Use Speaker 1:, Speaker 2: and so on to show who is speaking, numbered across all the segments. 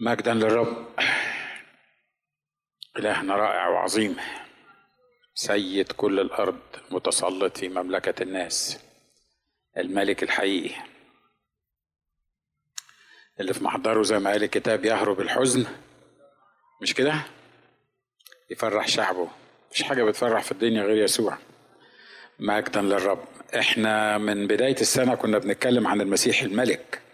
Speaker 1: مجدا للرب. إلهنا رائع وعظيم. سيد كل الأرض متسلط في مملكة الناس. الملك الحقيقي. اللي في محضره زي ما قال الكتاب يهرب الحزن. مش كده؟ يفرح شعبه. مفيش حاجة بتفرح في الدنيا غير يسوع. مجدا للرب. إحنا من بداية السنة كنا بنتكلم عن المسيح الملك.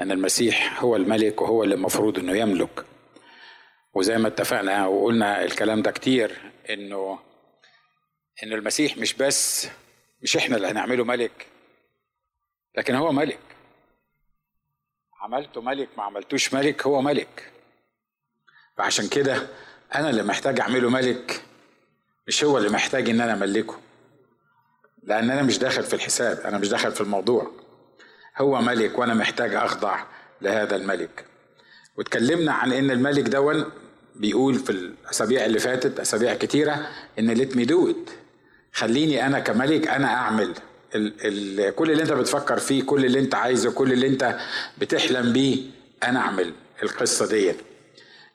Speaker 1: أن المسيح هو الملك وهو اللي المفروض إنه يملك. وزي ما اتفقنا وقلنا الكلام ده كتير إنه ان المسيح مش بس مش إحنا اللي هنعمله ملك لكن هو ملك. عملته ملك ما عملتوش ملك هو ملك. فعشان كده أنا اللي محتاج أعمله ملك مش هو اللي محتاج إن أنا املكه لأن أنا مش داخل في الحساب أنا مش داخل في الموضوع. هو ملك وأنا محتاج أخضع لهذا الملك. واتكلمنا عن إن الملك ده بيقول في الأسابيع اللي فاتت أسابيع كتيرة إن let me do خليني أنا كملك أنا أعمل ال ال كل اللي أنت بتفكر فيه كل اللي أنت عايزه كل اللي أنت بتحلم بيه أنا أعمل القصة دي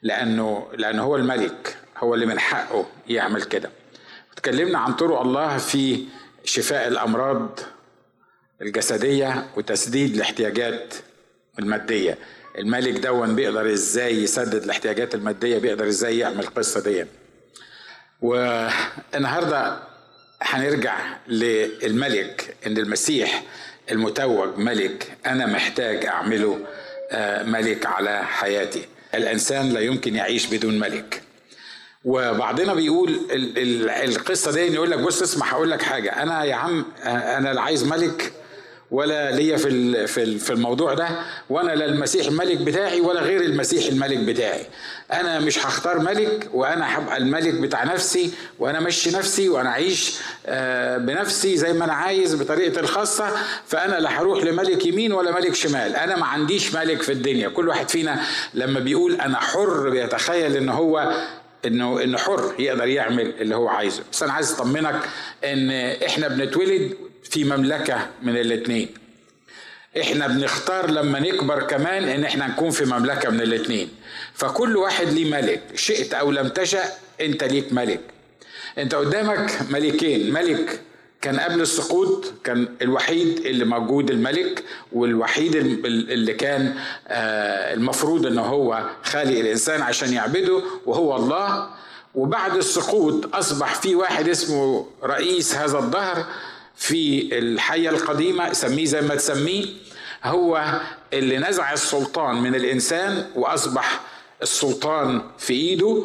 Speaker 1: لأنه لأنه هو الملك هو اللي من حقه يعمل كده. اتكلمنا عن طرق الله في شفاء الأمراض الجسدية وتسديد الاحتياجات المادية. الملك دون بيقدر إزاي يسدد الاحتياجات المادية بيقدر إزاي يعمل القصة دي. والنهاردة هنرجع للملك ان المسيح المتوج ملك أنا محتاج اعمله ملك على حياتي. الانسان لا يمكن يعيش بدون ملك. وبعضنا بيقول القصة دي يقول لك بص اسمع هقول لك حاجة. أنا يا عم أنا لا عايز ملك ولا ليا في في الموضوع ده وأنا لا المسيح الملك بتاعي ولا غير المسيح الملك بتاعي. أنا مش هختار ملك وأنا هبقى الملك بتاع نفسي وأنا مشي نفسي وأنا اعيش بنفسي زي ما أنا عايز بطريقتي الخاصة. فأنا لا هروح لملك يمين ولا ملك شمال. أنا ما عنديش ملك في الدنيا. كل واحد فينا لما بيقول أنا حر بيتخيل إن هو إنه إنه حر يقدر يعمل اللي هو عايزه. بس أنا عايز أطمنك إن إحنا بنتولد في مملكة من الاثنين. إحنا بنختار لما نكبر كمان إن إحنا نكون في مملكة من الاثنين. فكل واحد ليه ملك شئت أو لم تشأ أنت ليك ملك. أنت قدامك ملكين. ملك كان قبل السقوط كان الوحيد اللي موجود الملك والوحيد اللي كان المفروض إن هو خالق الإنسان عشان يعبده وهو الله. وبعد السقوط أصبح في واحد اسمه رئيس هذا الدهر في الحية القديمة سميه زي ما تسميه هو اللي نزع السلطان من الإنسان وأصبح السلطان في إيده.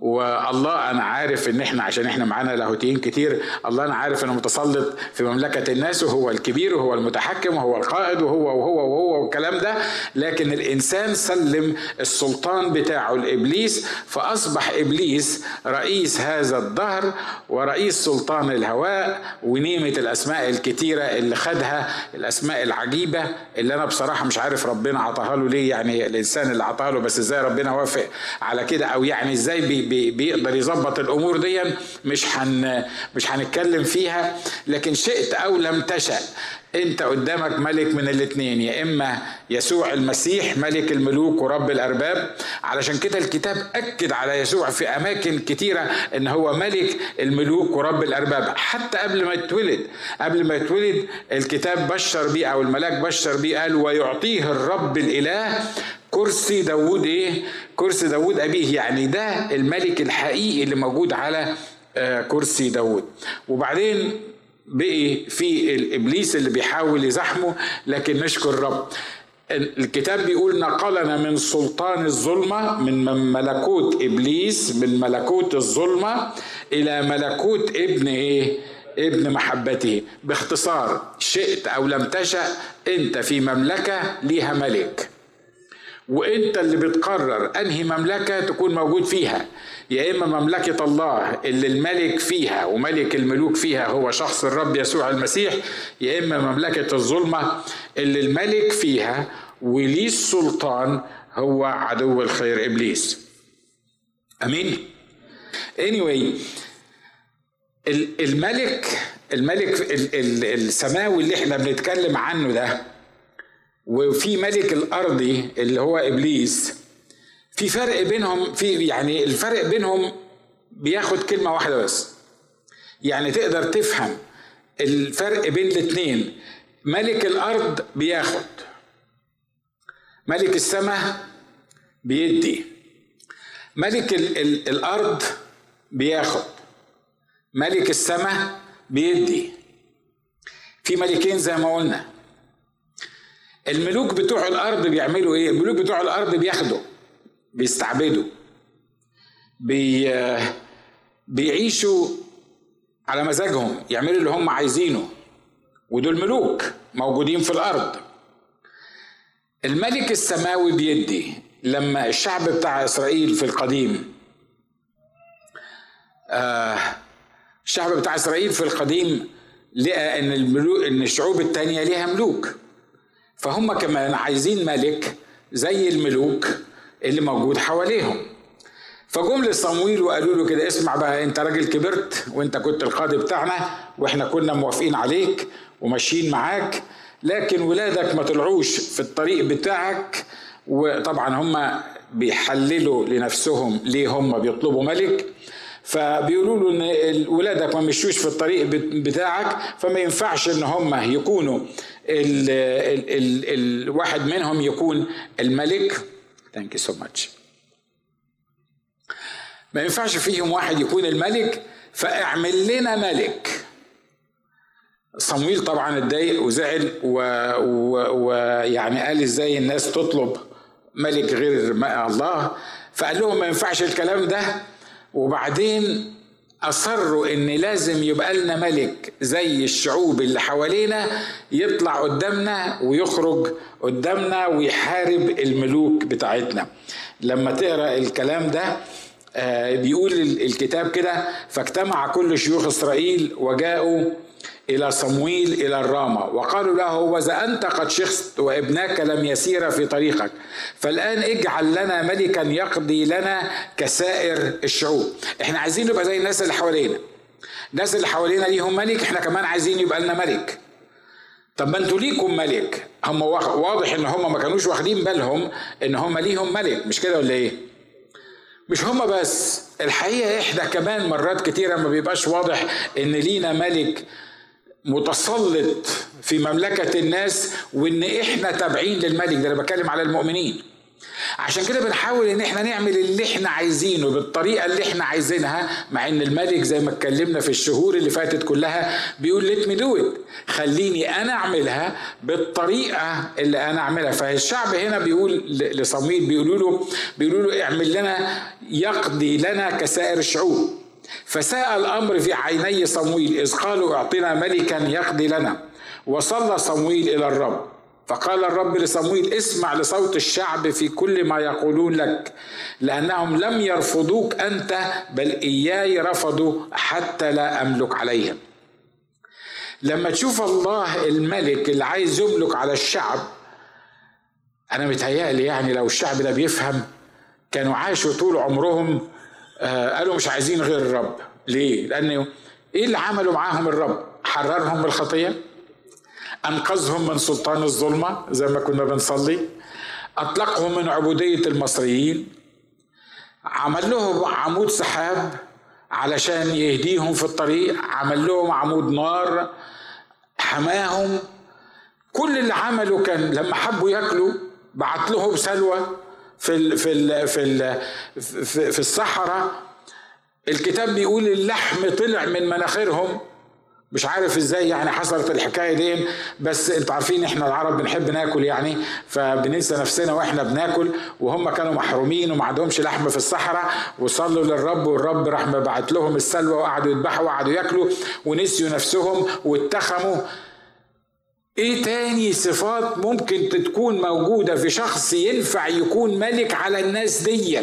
Speaker 1: والله أنا عارف إن إحنا عشان إحنا معانا لاهوتيين كتير الله أنا عارف إنه متسلط في مملكة الناس وهو الكبير وهو المتحكم وهو القائد وهو وهو وهو والكلام ده لكن الإنسان سلم السلطان بتاعه لإبليس فأصبح إبليس رئيس هذا الدهر ورئيس سلطان الهواء ونيمة الأسماء الكتيرة اللي خدها الأسماء العجيبة اللي أنا بصراحة مش عارف ربنا عطاها له ليه يعني الإنسان اللي عطاها له بس إزاي ربنا وافق على كده أو يعني إزاي بي بيقدر يظبط الأمور دي مش هن مش هنتكلم فيها لكن شئت أو لم تشأ. انت قدامك ملك من الاثنين يا إما يسوع المسيح ملك الملوك ورب الأرباب. علشان كده الكتاب أكد على يسوع في أماكن كتيرة إن هو ملك الملوك ورب الأرباب حتى قبل ما يتولد. قبل ما يتولد الكتاب بشر بيه أو الملاك بشر بيه قال ويعطيه الرب الإله كرسي داوود إيه؟ كرسي داوود أبيه. يعني ده الملك الحقيقي اللي موجود على كرسي داوود. وبعدين بقي في الإبليس اللي بيحاول يزحمه لكن نشكر الرب الكتاب بيقول نقلنا من سلطان الظلمة من ملكوت إبليس من ملكوت الظلمة إلى ملكوت ابن إيه؟ ابن محبته. باختصار شئت أو لم تشأ أنت في مملكة ليها ملك. وانت اللي بتقرر انهي مملكة تكون موجود فيها. يا اما مملكة الله اللي الملك فيها وملك الملوك فيها هو شخص الرب يسوع المسيح يا اما مملكة الظلمة اللي الملك فيها وليه السلطان هو عدو الخير إبليس. أمين؟ Anyway الملك الملك السماوي اللي إحنا بنتكلم عنه ده وفي ملك الارضي اللي هو إبليس في فرق بينهم في يعني الفرق بينهم بياخد كلمة واحدة بس. يعني تقدر تفهم الفرق بين الاثنين ملك الأرض بياخد ملك السماء بيدي ملك ال ال الأرض بياخد ملك السماء بيدي. في ملكين زي ما قلنا. الملوك بتوع الأرض بيعملوا إيه؟ الملوك بتوع الأرض بياخدوا بيستعبدوا بي بيعيشوا على مزاجهم يعملوا اللي هم عايزينه. ودول ملوك موجودين في الأرض. الملك السماوي بيدي لما الشعب بتاع إسرائيل في القديم آه الشعب بتاع إسرائيل في القديم لقى إن الملوك إن الشعوب التانية ليها ملوك. فهم كمان عايزين ملك زي الملوك اللي موجود حواليهم. فجم لصمويل وقالوا له كده اسمع بقى انت راجل كبرت وانت كنت القاضي بتاعنا وإحنا كنا موافقين عليك وماشيين معاك لكن ولادك ما طلعوش في الطريق بتاعك. وطبعا هم بيحللوا لنفسهم ليه هم بيطلبوا ملك. فبيقولوا له إن ولادك ما مشوش في الطريق بتاعك فما ينفعش إن هم يكونوا ال ال ال الواحد منهم يكون الملك. thank you so much ما ينفعش فيهم واحد يكون الملك فاعمل لنا ملك. صمويل طبعا اتضايق وزعل ويعني قال إزاي الناس تطلب ملك غير الله. فقال لهم ما ينفعش الكلام ده. وبعدين أصروا إن لازم يبقى لنا ملك زي الشعوب اللي حوالينا يطلع قدامنا ويخرج قدامنا ويحارب الملوك بتاعتنا. لما تقرأ الكلام ده بيقول الكتاب كده فاجتمع كل شيوخ إسرائيل وجاءوا إلى صمويل إلى الرامة وقالوا له وإذا أنت قد شخصت وابناك لم يسير في طريقك فالآن اجعل لنا ملكا يقضي لنا كسائر الشعوب. إحنا عايزين نبقى زي الناس اللي حوالينا. الناس اللي حوالينا ليهم ملك إحنا كمان عايزين يبقى لنا ملك. طب ما أنتوا ليكم ملك. هم واضح إن هم ما كانوش واخدين بالهم إن هم ليهم ملك. مش كده ولا إيه؟ مش هما بس. الحقيقة إحنا كمان مرات كتيرة ما بيبقاش واضح إن لينا ملك متسلط في مملكة الناس وإن إحنا تابعين للملك ده أنا بتكلم على المؤمنين. عشان كده بنحاول إن إحنا نعمل اللي إحنا عايزينه بالطريقة اللي إحنا عايزينها مع إن الملك زي ما اتكلمنا في الشهور اللي فاتت كلها بيقول ليت مي دو خليني أنا أعملها بالطريقة اللي أنا أعملها. فالشعب هنا بيقول لصمويل بيقولوا له بيقولوا له اعمل لنا يقضي لنا كسائر الشعوب. فساء الأمر في عيني صمويل إذ قالوا أعطنا ملكا يقضي لنا. وصلى صمويل إلى الرب. فقال الرب لصمويل اسمع لصوت الشعب في كل ما يقولون لك لأنهم لم يرفضوك أنت بل إياي رفضوا حتى لا أملك عليهم. لما تشوف الله الملك اللي عايز يملك على الشعب أنا متهيألي يعني لو الشعب ده بيفهم كانوا عاشوا طول عمرهم قالوا مش عايزين غير الرب. ليه؟ لأنه إيه اللي عملوا معاهم الرب؟ حررهم من الخطيه أنقذهم من سلطان الظلمة زي ما كنا بنصلي؟ أطلقهم من عبودية المصريين؟ عمل لهم عمود سحاب علشان يهديهم في الطريق؟ عمل لهم عمود نار؟ حماهم؟ كل اللي عمله كان لما حبوا ياكلوا بعت لهم سلوى؟ في ال في ال في ال في, في الصحراء الكتاب بيقول اللحم طلع من مناخيرهم. مش عارف إزاي يعني حصلت الحكاية دي بس أنتوا عارفين إحنا العرب بنحب ناكل يعني فبننسى نفسنا وإحنا بناكل وهم كانوا محرومين وما عندهمش لحم في الصحراء وصلوا للرب والرب راح بعت لهم السلوى وقعدوا يذبحوا وقعدوا ياكلوا ونسيوا نفسهم واتخموا. إيه تاني صفات ممكن تكون موجودة في شخص ينفع يكون ملك على الناس دي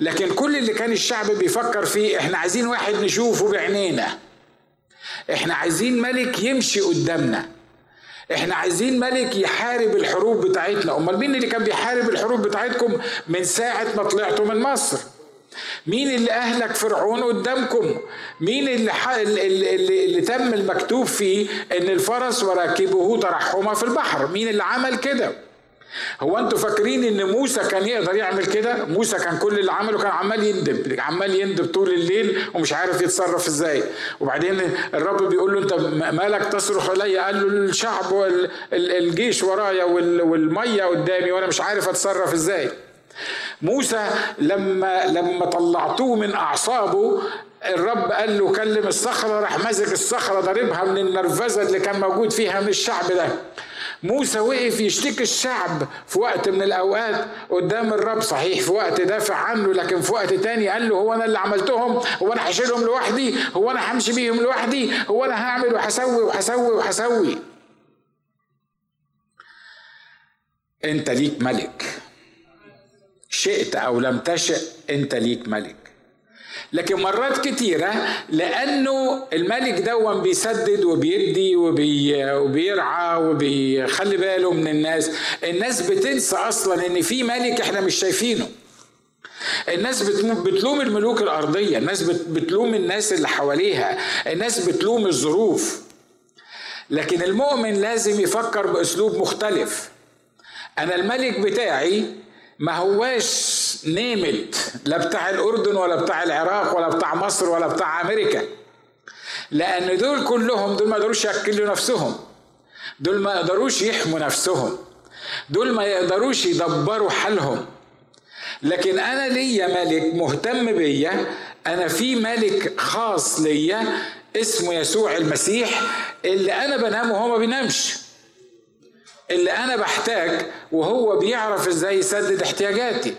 Speaker 1: لكن كل اللي كان الشعب بيفكر فيه إحنا عايزين واحد نشوفه بعينينا إحنا عايزين ملك يمشي قدامنا. إحنا عايزين ملك يحارب الحروب بتاعتنا. أمال مين اللي كان بيحارب الحروب بتاعتكم من ساعة ما طلعتوا من مصر؟ مين اللي أهلك فرعون قدامكم؟ مين اللي. اللي, اللي, اللي تم المكتوب فيه إن الفرس وراكبه ترحما في البحر؟ مين اللي عمل كده؟ هو أنتوا فاكرين إن موسى كان يقدر يعمل كده؟ موسى كان كل اللي عمله كان عمال يندب عمال يندب طول الليل ومش عارف يتصرف إزاي. وبعدين الرب بيقول له أنت مالك تصرخ علي قال له الشعب والجيش ورايا والمية قدامي وأنا مش عارف أتصرف إزاي. موسى لما لما طلعتوه من أعصابه الرب قال له كلم الصخرة. راح ماسك الصخرة ضاربها من النرفزة اللي كان موجود فيها من الشعب ده. موسى وقف يشتكي الشعب في وقت من الأوقات قدام الرب. صحيح في وقت دافع عنه لكن في وقت تاني قال له هو أنا اللي عملتهم هو أنا هشيلهم لوحدي هو أنا همشي بيهم لوحدي هو أنا هعمل وهسوي وهسوي وهسوي. أنت ليك ملك. شئت أو لم تشئ أنت ليك ملك. لكن مرات كتيرة لأنه الملك دون بيسدد وبيدي وبي وبيرعى وبيخلي باله من الناس. الناس بتنسى أصلا إن في ملك إحنا مش شايفينه. الناس بتلوم الملوك الأرضية. الناس بتلوم الناس اللي حواليها. الناس بتلوم الظروف. لكن المؤمن لازم يفكر بأسلوب مختلف. أنا الملك بتاعي ما هواش نيمت لا بتاع الأردن ولا بتاع العراق ولا بتاع مصر ولا بتاع أمريكا. لأن دول كلهم دول ما يقدروش يأكلوا نفسهم. دول ما يقدروش يحموا نفسهم. دول ما يقدروش يدبروا حالهم. لكن أنا ليا ملك مهتم بيا. أنا في ملك خاص ليا اسمه يسوع المسيح. اللي أنا بنام وهو ما بينامش. اللي أنا بحتاج وهو بيعرف إزاي يسدد احتياجاتي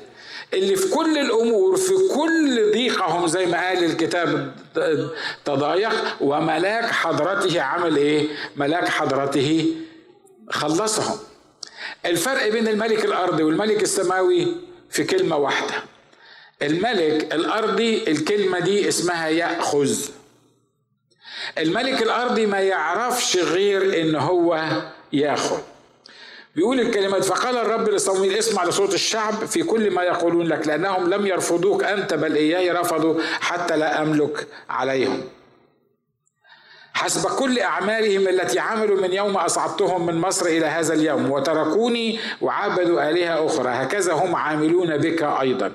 Speaker 1: اللي في كل الأمور في كل ضيقهم زي ما قال الكتاب تضايق وملاك حضرته عمل إيه؟ ملاك حضرته خلصهم. الفرق بين الملك الأرضي والملك السماوي في كلمة واحدة. الملك الأرضي الكلمة دي اسمها يأخذ. الملك الأرضي ما يعرفش غير إن هو يأخذ. بيقول الكلمات فقال الرب لصمويل اسمع لصوت الشعب في كل ما يقولون لك لأنهم لم يرفضوك أنت بل إياي رفضوا حتى لا أملك عليهم. حسب كل أعمالهم التي عملوا من يوم أصعدتهم من مصر إلى هذا اليوم وتركوني وعبدوا آلهة أخرى هكذا هم عاملون بك أيضا.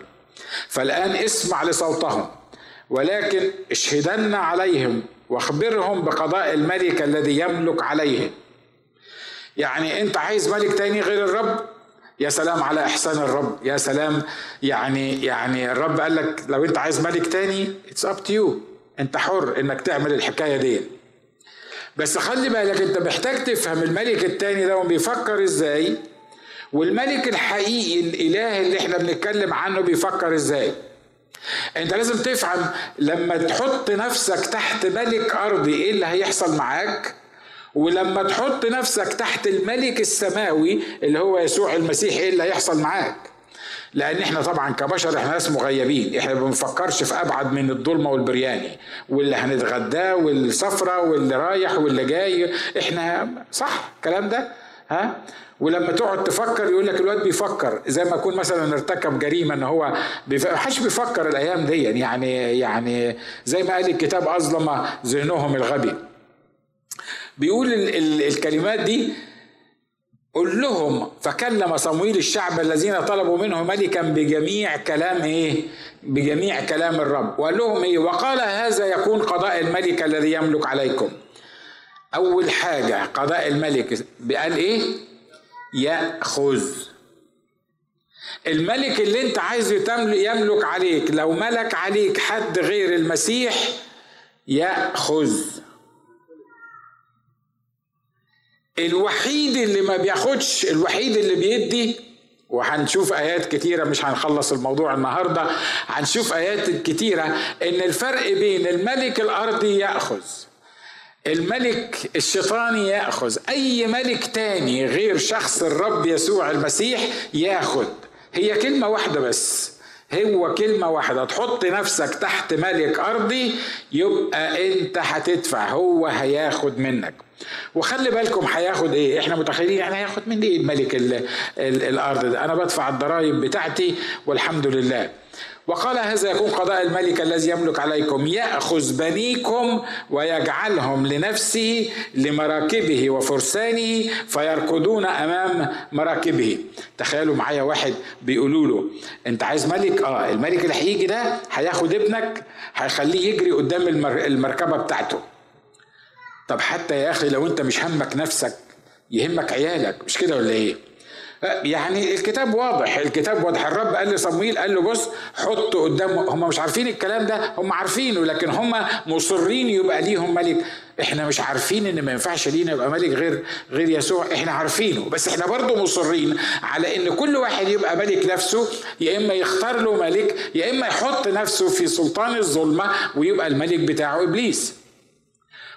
Speaker 1: فالآن اسمع لصوتهم ولكن اشهدن عليهم واخبرهم بقضاء الملك الذي يملك عليهم. يعني انت عايز ملك تاني غير الرب؟ يا سلام على إحسان الرب. يا سلام. يعني يعني الرب قال لك لو انت عايز ملك تاني it's up to you انت حر انك تعمل الحكاية دي. بس خلي بالك انت محتاج تفهم الملك التاني ده بيفكر إزاي والملك الحقيقي الإله اللي إحنا بنتكلم عنه بيفكر إزاي. انت لازم تفهم لما تحط نفسك تحت ملك أرضي إيه اللي هيحصل معاك؟ ولما تحط نفسك تحت الملك السماوي اللي هو يسوع المسيح إيه اللي هيحصل معاك؟ لأن إحنا طبعا كبشر إحنا ناس مغيبين. إحنا ما بنفكرش في أبعد من الظلمة والبرياني واللي هنتغداه والسفرة واللي رايح واللي جاي. إحنا صح الكلام ده؟ ها؟ ولما تقعد تفكر يقول لك الواد بيفكر. زي ما يكون مثلا ارتكب جريمة إن هو بيف... حش بيفكر الأيام دي. يعني يعني زي ما قال الكتاب أظلم ذهنهم الغبي. بيقول ال ال الكلمات دي قل لهم فكلم صمويل الشعب الذين طلبوا منه ملكا بجميع كلام إيه؟ بجميع كلام الرب. وقال لهم إيه؟ وقال هذا يكون قضاء الملك الذي يملك عليكم. أول حاجة قضاء الملك قال إيه؟ يأخذ. الملك اللي أنت عايزه يملك عليك لو ملك عليك حد غير المسيح يأخذ. الوحيد اللي ما بياخدش الوحيد اللي بيدي وهنشوف آيات كتيرة مش هنخلص الموضوع النهارده هنشوف آيات كتيرة إن الفرق بين الملك الأرضي يأخذ الملك الشيطاني يأخذ أي ملك تاني غير شخص الرب يسوع المسيح يأخذ. هي كلمة واحدة بس هو كلمة واحدة تحط نفسك تحت ملك أرضي يبقى أنت هتدفع هو هياخد منك. وخلي بالكم هياخد إيه؟ إحنا متخيلين يعني هياخد مني إيه الملك ال ال الأرض ده؟ أنا بدفع الضرائب بتاعتي والحمد لله. وقال هذا يكون قضاء الملك الذي يملك عليكم. يأخذ بنيكم ويجعلهم لنفسه لمراكبه وفرسانه فيركضون أمام مراكبه. تخيلوا معايا واحد بيقولوا له أنت عايز ملك؟ آه الملك اللي هيجي ده هياخد ابنك هيخليه يجري قدام المركبة بتاعته. طب حتى يا أخي لو أنت مش همك نفسك يهمك عيالك مش كده ولا إيه؟ يعني الكتاب واضح الكتاب واضح. الرب قال لصمويل قال له بص حط قدام هم مش عارفين الكلام ده هم عارفينه لكن هم مصرين يبقى ليهم ملك. إحنا مش عارفين إن ما ينفعش لينا يبقى ملك غير غير يسوع. إحنا عارفينه. بس إحنا برضه مصرين على إن كل واحد يبقى ملك نفسه يا إما يختار له ملك يا إما يحط نفسه في سلطان الظلمة ويبقى الملك بتاعه إبليس.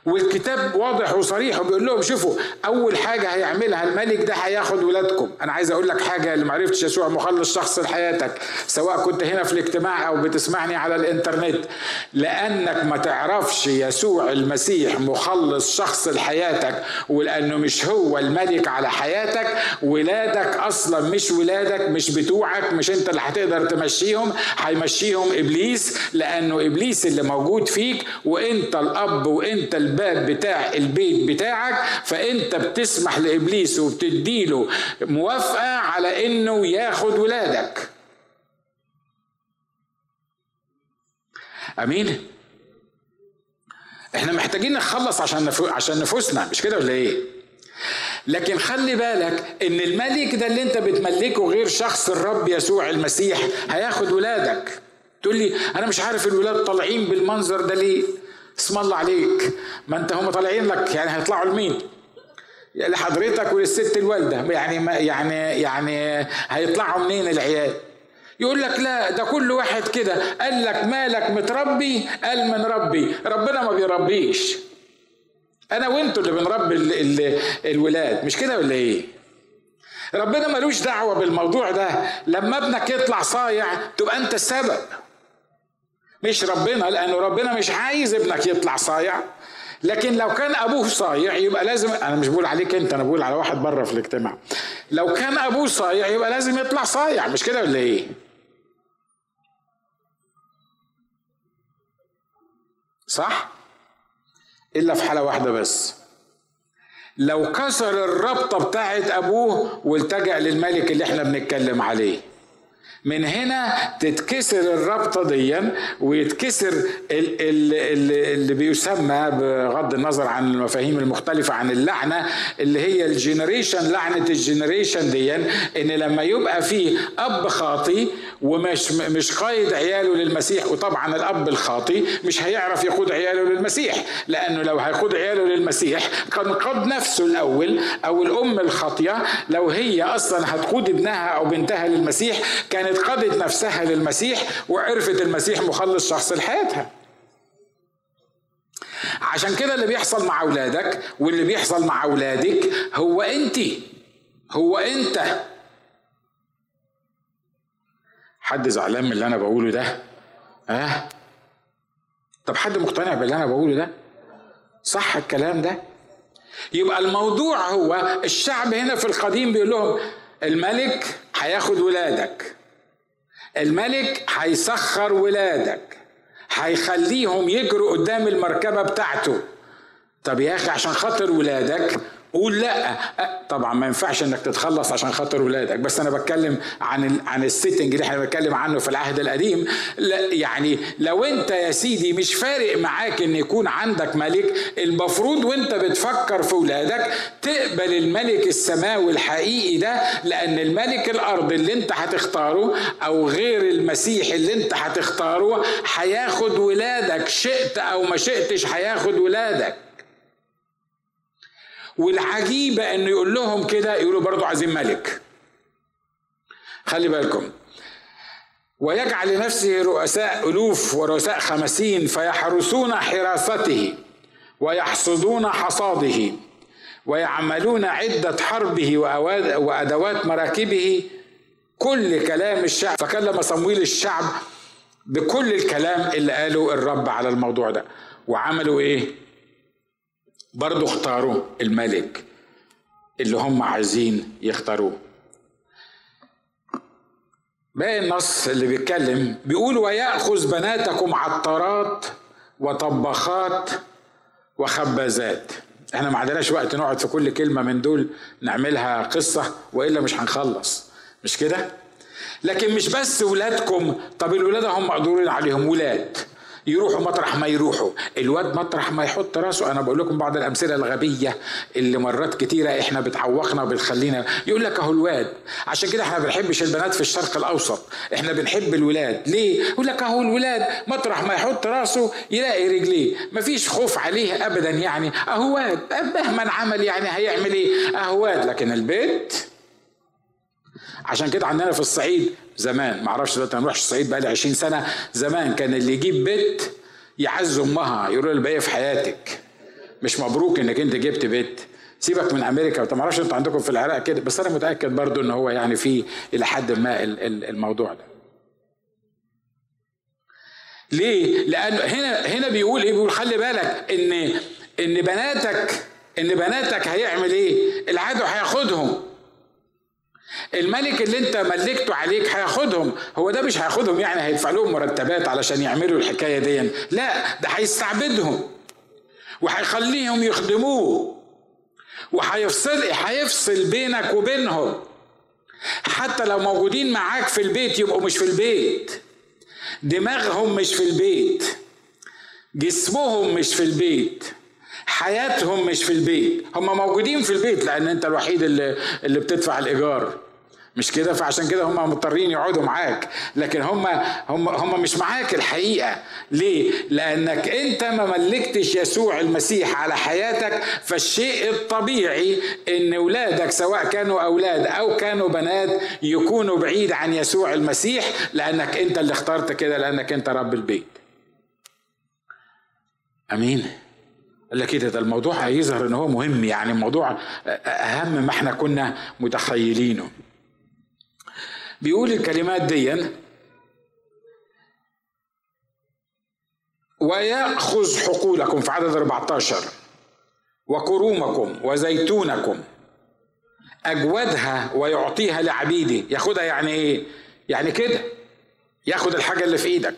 Speaker 1: والكتاب واضح وصريح وبيقول لهم شوفوا أول حاجة هيعملها الملك ده هياخد ولادكم. أنا عايز أقول لك حاجة اللي ما عرفتش يسوع مخلص شخص لحياتك سواء كنت هنا في الاجتماع أو بتسمعني على الإنترنت لأنك ما تعرفش يسوع المسيح مخلص شخص لحياتك ولأنه مش هو الملك على حياتك. ولادك أصلا مش ولادك مش بتوعك مش أنت اللي هتقدر تمشيهم. هيمشيهم إبليس لأنه إبليس اللي موجود فيك وأنت الأب وأنت الب الباب بتاع البيت بتاعك فأنت بتسمح لإبليس وبتديله موافقة على إنه ياخد ولادك. أمين؟ إحنا محتاجين نخلص عشان نفو... عشان نفوسنا مش كده ولا إيه؟ لكن خلي بالك إن الملك ده اللي أنت بتملكه غير شخص الرب يسوع المسيح هياخد ولادك. تقول لي أنا مش عارف الولاد طالعين بالمنظر ده ليه؟ اسم الله عليك. ما انت هم طالعين لك يعني هيطلعوا لمين؟ لحضرتك وللست الوالدة. يعني ما يعني يعني هيطلعوا منين العيال؟ يقول لك لا ده كل واحد كده. قال لك مالك متربي؟ قال من ربي. ربنا ما بيربيش. أنا وأنتوا اللي بنربي ال ال الولاد. مش كده ولا إيه؟ ربنا ملوش دعوة بالموضوع ده. لما ابنك يطلع صايع تبقى أنت السبب. مش ربنا لأنه ربنا مش عايز ابنك يطلع صايع. لكن لو كان أبوه صايع يبقى لازم أنا مش بقول عليك أنت أنا بقول على واحد بره في الاجتماع. لو كان أبوه صايع يبقى لازم يطلع صايع مش كده ولا إيه؟ صح؟ إلا في حالة واحدة بس. لو كسر الربطه بتاعت أبوه والتجأ للملك اللي إحنا بنتكلم عليه. من هنا تتكسر الرابطة دي ويتكسر اللي بيسمى بغض النظر عن المفاهيم المختلفة عن اللعنة اللي هي ال generation لعنة ال generation دي إن لما يبقى في أب خاطي ومش مش قايد عياله للمسيح وطبعا الأب الخاطي مش هيعرف يقود عياله للمسيح لأنه لو هيقود عياله للمسيح كان قاد نفسه الأول أو الأم الخاطية لو هي أصلا هتقود ابنها أو بنتها للمسيح كانت قادت نفسها للمسيح وعرفت المسيح مخلص شخص لحياتها. عشان كده اللي بيحصل مع أولادك واللي بيحصل مع أولادك هو أنت هو أنت. حد زعلان من اللي أنا بقوله ده؟ ها؟ طب حد مقتنع باللي أنا بقوله ده؟ صح الكلام ده؟ يبقى الموضوع هو الشعب هنا في القديم بيقول لهم الملك هياخد ولادك. الملك هيسخر ولادك. هيخليهم يجروا قدام المركبة بتاعته. طب يا أخي عشان خاطر ولادك قول لا. طبعا ما ينفعش إنك تتخلص عشان خاطر ولادك. بس أنا بتكلم عن عن السيتنج اللي إحنا بنتكلم عنه في العهد القديم. لا يعني لو أنت يا سيدي مش فارق معاك إن يكون عندك ملك المفروض وأنت بتفكر في ولادك تقبل الملك السماوي الحقيقي ده لأن الملك الأرض اللي أنت هتختاره أو غير المسيح اللي أنت هتختاره هياخد ولادك. شئت أو ما شئتش هياخد ولادك. والعجيبة إنه يقول لهم كده يقولوا برضو عايزين ملك. خلي بالكم. ويجعل لنفسه رؤساء ألوف ورؤساء خمسين فيحرسون حراسته ويحصدون حصاده ويعملون عدة حربه وأدوات مراكبه. كل كلام الشعب فكلم صمويل الشعب بكل الكلام اللي قاله الرب على الموضوع ده. وعملوا إيه؟ برضو اختاروا الملك اللي هم عايزين يختاروه. باقي النص اللي بيتكلم بيقول ويأخذ بناتكم عطارات وطباخات وخبازات. إحنا ما عندناش وقت نقعد في كل كلمة من دول نعملها قصة وإلا مش هنخلص. مش كده؟ لكن مش بس ولادكم. طب الولاد هم مقدورين عليهم. ولاد. يروحوا مطرح ما يروحوا. الواد مطرح ما يحط راسه أنا بقول لكم بعض الأمثلة الغبية اللي مرات كتيرة إحنا بتعوقنا وبتخلينا. يقول لك أهو الواد عشان كده إحنا ما بنحبش البنات في الشرق الأوسط. إحنا بنحب الولاد. ليه؟ يقول لك أهو الولاد مطرح ما يحط راسه يلاقي رجليه. مفيش خوف عليه ابدا يعني. أهو واد مهما عمل يعني هيعمل إيه؟ أهو واد. لكن البيت عشان كده عندنا في الصعيد زمان ما أعرفش دلوقتي أنا الصعيد بقى لي 20 سنة زمان كان اللي يجيب بيت يعز أمها يقولوا له الباقي في حياتك. مش مبروك إنك أنت جبت بيت. سيبك من أمريكا انت ما أعرفش أنتوا عندكم في العراق كده بس أنا متأكد برضو إن هو يعني في إلى حد ما الموضوع ده. ليه؟ لأن هنا هنا بيقول إيه؟ بيقول خلي بالك إن إن بناتك إن بناتك هيعمل إيه؟ العدو هياخدهم. الملك اللي انت ملكته عليك هياخدهم. هو ده مش هياخدهم يعني هيدفع لهم مرتبات علشان يعملوا الحكاية دي. لا ده هيستعبدهم. وهيخليهم يخدموه. وهيفصل هيفصل بينك وبينهم. حتى لو موجودين معاك في البيت يبقوا مش في البيت. دماغهم مش في البيت. جسمهم مش في البيت. حياتهم مش في البيت. هم موجودين في البيت لأن انت الوحيد اللي, اللي بتدفع الإيجار. مش كده؟ فعشان كده هم مضطرين يقعدوا معاك. لكن هم هم هم مش معاك الحقيقة. ليه؟ لأنك أنت ما ملكتش يسوع المسيح على حياتك. فالشيء الطبيعي إن أولادك سواء كانوا أولاد أو كانوا بنات يكونوا بعيد عن يسوع المسيح لأنك أنت اللي اخترت كده لأنك أنت رب البيت. أمين. قال لك كده ده الموضوع هيظهر إن هو مهم. يعني الموضوع أهم ما إحنا كنا متخيلينه. بيقول الكلمات دي. ويأخذ حقولكم في عدد 14 وكرومكم وزيتونكم. أجودها ويعطيها لعبيده ياخدها يعني إيه؟ يعني كده. ياخد الحاجة اللي في إيدك.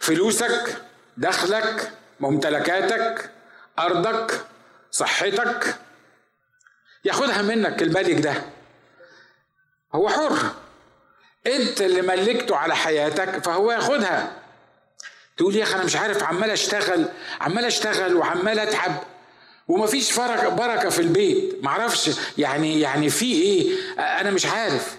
Speaker 1: فلوسك دخلك ممتلكاتك أرضك صحتك. ياخدها منك الملك ده. هو حر. انت اللي ملكته على حياتك فهو ياخدها. تقول يا أخي أنا مش عارف عمال أشتغل عمال أشتغل وعمال أتعب ومفيش بركه بركة في البيت. معرفش يعني يعني في إيه؟ أنا مش عارف.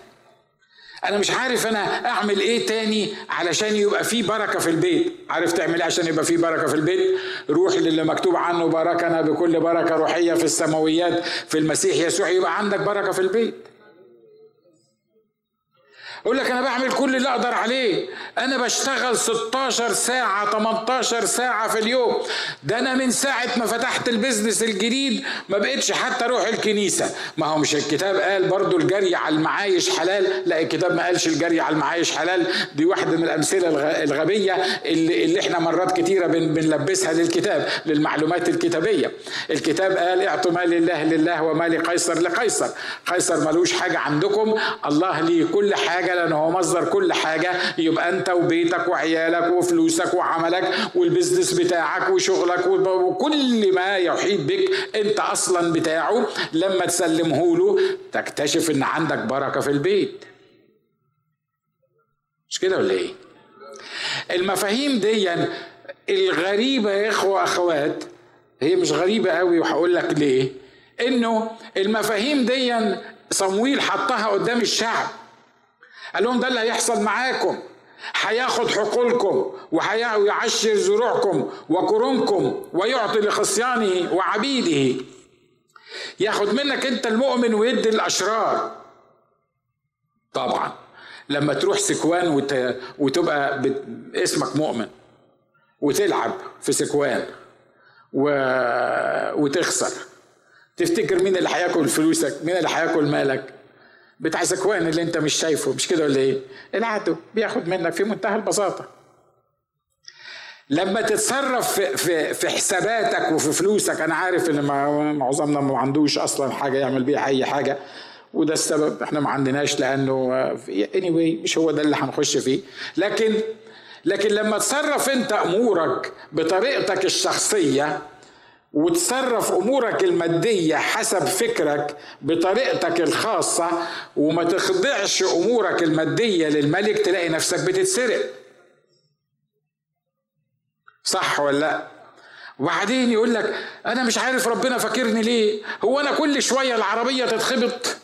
Speaker 1: أنا مش عارف أنا أعمل إيه تاني علشان يبقى في بركة في البيت. عارف تعمل إيه عشان يبقى في بركة في البيت؟ روح للي مكتوب عنه باركنا بكل بركة روحية في السماويات في المسيح يسوع يبقى عندك بركة في البيت. يقول لك أنا بعمل كل اللي أقدر عليه. أنا بشتغل 16 ساعة 18 ساعة في اليوم. ده أنا من ساعة ما فتحت ال business الجديد ما بقتش حتى أروح الكنيسة. ما هو مش الكتاب قال برضو الجري على المعايش حلال. لا الكتاب ما قالش الجري على المعايش حلال. دي واحدة من الأمثلة الغبية اللي, اللي إحنا مرات كتيرة بنلبسها للكتاب للمعلومات الكتابية. الكتاب قال اعطوا ما لله لله وما لقيصر لقيصر. قيصر ملوش حاجة عندكم. الله ليه كل حاجة لأن هو مصدر كل حاجة. يبقى أنت وبيتك وعيالك وفلوسك وعملك والبزنس بتاعك وشغلك وكل ما يحيط بك أنت أصلا بتاعه لما تسلمه له تكتشف إن عندك بركة في البيت. مش كده ولا إيه؟ المفاهيم دي الغريبة يا إخوة اخوات هي مش غريبة قوي وهقول لك ليه. إنه المفاهيم دي صمويل حطها قدام الشعب. قال لهم ده اللي هيحصل معاكم. هياخد حقولكم ويعشر زروعكم وكرمكم ويعطي لخصيانه وعبيده. ياخد منك انت المؤمن ويدي الأشرار. طبعا لما تروح سكوان وت... وتبقى ب... اسمك مؤمن وتلعب في سكوان و... وتخسر. تفتكر مين اللي هياكل فلوسك؟ مين اللي هياكل مالك؟ بتاع سكوان اللي انت مش شايفه مش كده ولا إيه؟ العدو بياخد منك في منتهى البساطة. لما تتصرف في, في, في حساباتك وفي فلوسك أنا عارف إن معظمنا ما عندوش أصلا حاجة يعمل بيها أي حاجة وده السبب إحنا ما عندناش لأنه anyway مش هو ده اللي هنخش فيه. لكن لكن لما تصرف أنت أمورك بطريقتك الشخصية وتصرف أمورك المادية حسب فكرك بطريقتك الخاصة وما تخضعش أمورك المادية للملك تلاقي نفسك بتتسرق. صح ولا لأ؟ وبعدين يقول لك أنا مش عارف ربنا فاكرني ليه؟ هو أنا كل شوية العربية تتخبط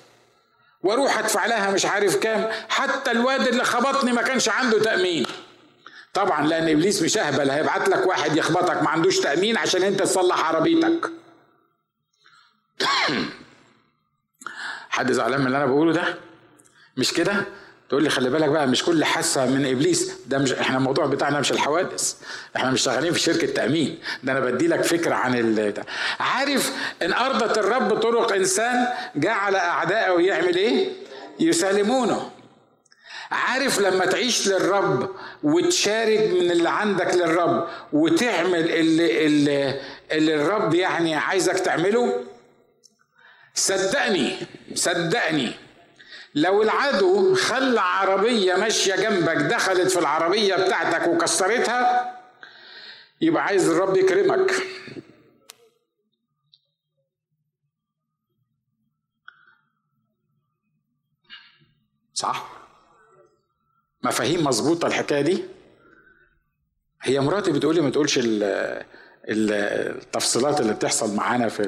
Speaker 1: وأروح ادفع لها مش عارف كام حتى الواد اللي خبطني ما كانش عنده تأمين. طبعا لأن إبليس مش أهبل هيبعت لك واحد يخبطك ما عندوش تأمين عشان أنت تصلح عربيتك. حد زعلان من اللي أنا بقوله ده؟ مش كده؟ تقول لي خلي بالك بقى مش كل حاسه من إبليس ده مش إحنا الموضوع بتاعنا مش الحوادث. إحنا مش شغالين في شركة تأمين. ده أنا بدي لك فكرة عن ال... عارف إن ارضت الرب طرق إنسان جعل اعدائه يعمل إيه؟ يسالمونه. عارف لما تعيش للرب وتشارك من اللي عندك للرب وتعمل اللي, اللي, اللي الرب يعني عايزك تعمله؟ صدقني صدقني. لو العدو خلى عربية ماشية جنبك دخلت في العربية بتاعتك وكسرتها يبقى عايز الرب يكرمك. صح؟ مفاهيم مظبوطة الحكاية دي؟ هي مراتي بتقول لي ما تقولش التفصيلات اللي بتحصل معانا في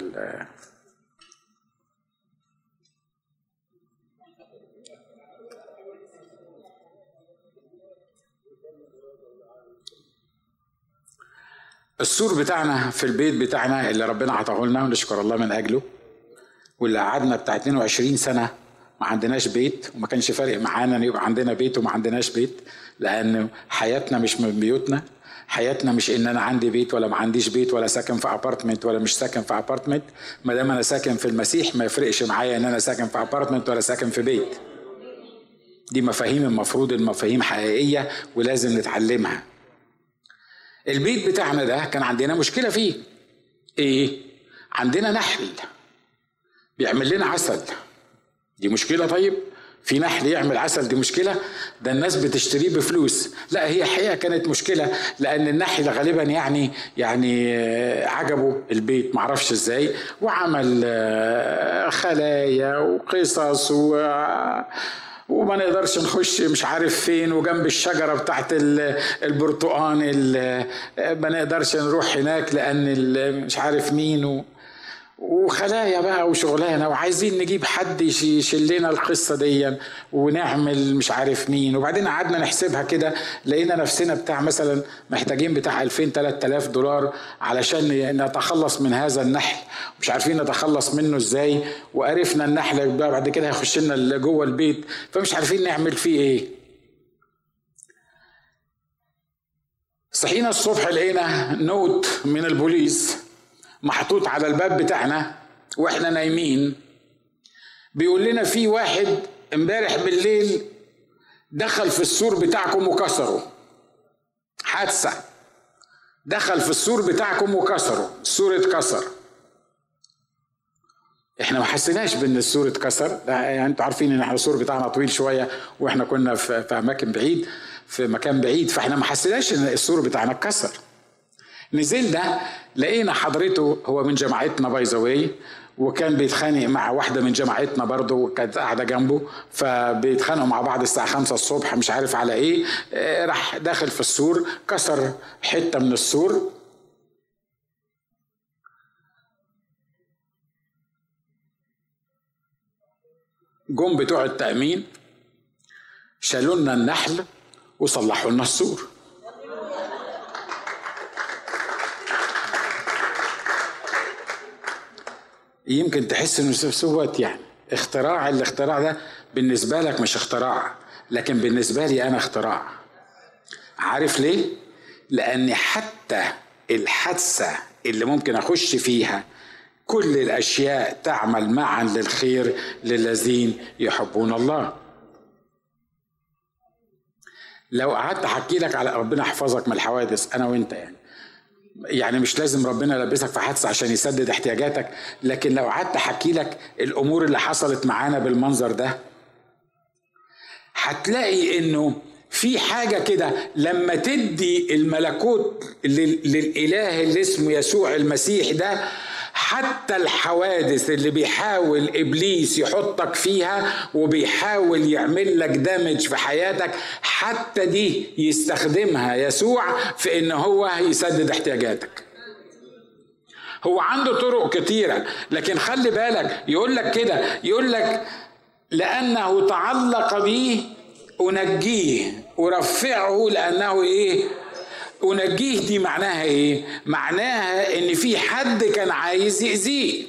Speaker 1: السور بتاعنا في البيت بتاعنا اللي ربنا عطاه لنا ونشكر الله من أجله واللي قعدنا بتاع 22 سنة ما عندناش بيت وما كانش فارق معانا إن يبقى عندنا بيت وما عندناش بيت لأن حياتنا مش من بيوتنا حياتنا مش إن أنا عندي بيت ولا ما عنديش بيت ولا ساكن في apartment ولا مش ساكن في apartment ما دام أنا ساكن في المسيح ما يفرقش معايا إن أنا ساكن في apartment ولا ساكن في بيت. دي مفاهيم المفروض المفاهيم حقيقية ولازم نتعلمها. البيت بتاعنا ده كان عندنا مشكلة فيه. إيه؟ عندنا نحل. بيعمل لنا عسل. دي مشكلة طيب؟ في نحل يعمل عسل دي مشكلة؟ ده الناس بتشتريه بفلوس. لا هي حقيقة كانت مشكلة لأن النحل غالبا يعني يعني عجبه البيت معرفش إزاي. وعمل آه، خلايا وقصص و وما نقدرش نخش مش عارف فين وجنب الشجرة بتاعت البرتقان ما نقدرش نروح هناك لأن مش عارف مين و وخلايا بقى وشغلانة وعايزين نجيب حد يشيل لنا القصة دي ونعمل مش عارف مين. وبعدين قعدنا نحسبها كده لقينا نفسنا بتاع مثلا محتاجين بتاع 2000 3000 دولار علشان نتخلص من هذا النحل. مش عارفين نتخلص منه إزاي وعرفنا النحل بعد كده هيخش لنا جوه البيت. فمش عارفين نعمل فيه إيه. صحينا الصبح لقينا نوت من البوليس. محطوط على الباب بتاعنا وإحنا نايمين. بيقول لنا في واحد امبارح بالليل دخل في السور بتاعكم وكسره. حادثة. دخل في السور بتاعكم وكسره. السور اتكسر. إحنا ما حسيناش بإن السور اتكسر. يعني أنتوا عارفين إن إحنا السور بتاعنا طويل شوية وإحنا كنا في أماكن بعيد في مكان بعيد فاحنا ما حسيناش إن السور بتاعنا اتكسر. نزلنا لقينا حضرته هو من جماعتنا by the وكان بيتخانق مع واحدة من جماعتنا برضه كانت قاعدة جنبه فبيتخانقوا مع بعض الساعة خمسة الصبح مش عارف على إيه آه، راح داخل في السور كسر حتة من السور. جم بتوع التأمين شالوا لنا النحل وصلحوا لنا السور. يمكن تحس إنه سوت يعني اختراع الاختراع ده بالنسبة لك مش اختراع لكن بالنسبة لي أنا اختراع. عارف ليه؟ لأن حتى الحادثة اللي ممكن أخش فيها كل الأشياء تعمل معا للخير للذين يحبون الله. لو قعدت أحكي لك على ربنا يحفظك من الحوادث أنا وأنت يعني. يعني مش لازم ربنا يلبسك في حادثة عشان يسدد احتياجاتك لكن لو قعدت أحكي لك الأمور اللي حصلت معانا بالمنظر ده هتلاقي إنه في حاجة كده لما تدي الملكوت للإله اللي اسمه يسوع المسيح ده حتى الحوادث اللي بيحاول إبليس يحطك فيها وبيحاول يعمل لك دامج في حياتك حتى دي يستخدمها يسوع في إن هو يسدد احتياجاتك. هو عنده طرق كتيرة لكن خلي بالك يقول لك كده يقول لك لأنه تعلق بي أنجيه أرفعه لأنه إيه؟ أنجيه دي معناها إيه؟ معناها إن في حد كان عايز يأذيه.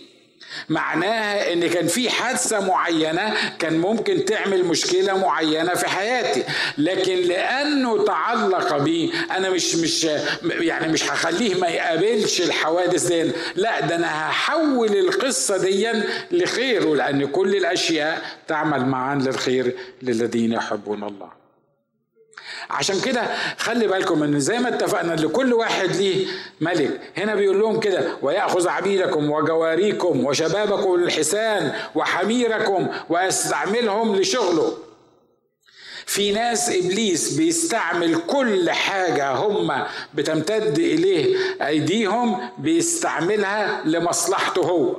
Speaker 1: معناها إن كان في حادثة معينة كان ممكن تعمل مشكلة معينة في حياتي. لكن لأنه تعلق بي أنا مش مش يعني مش هخليه ما يقابلش الحوادث دي. لا ده أنا هحول القصة دي لخير لأن كل الأشياء تعمل معا للخير للذين يحبون الله. عشان كده خلي بالكم إن زي ما اتفقنا إن كل واحد ليه ملك. هنا بيقول لهم كده ويأخذ عبيدكم وجواريكم وشبابكم للحسان وحميركم ويستعملهم لشغله. في ناس إبليس بيستعمل كل حاجة هم بتمتد إليه أيديهم بيستعملها لمصلحته هو.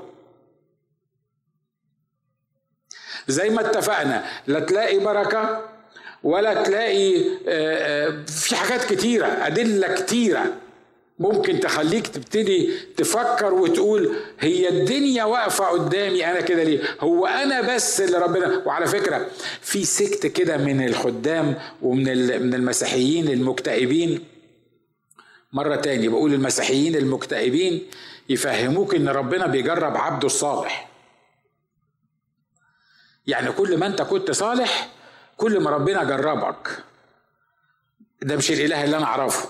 Speaker 1: زي ما اتفقنا لا تلاقي بركة ولا تلاقي آه، آه، في حاجات كتيرة أدلة كتيرة ممكن تخليك تبتدي تفكر وتقول هي الدنيا واقفة قدامي أنا كده ليه؟ هو أنا بس اللي ربنا وعلى فكرة في سكت كده من الخدام ومن من المسيحيين المكتئبين. مرة تاني بقول المسيحيين المكتئبين يفهموك إن ربنا بيجرب عبده الصالح. يعني كل ما أنت كنت صالح كل ما ربنا جربك ده مش الإله اللي أنا أعرفه.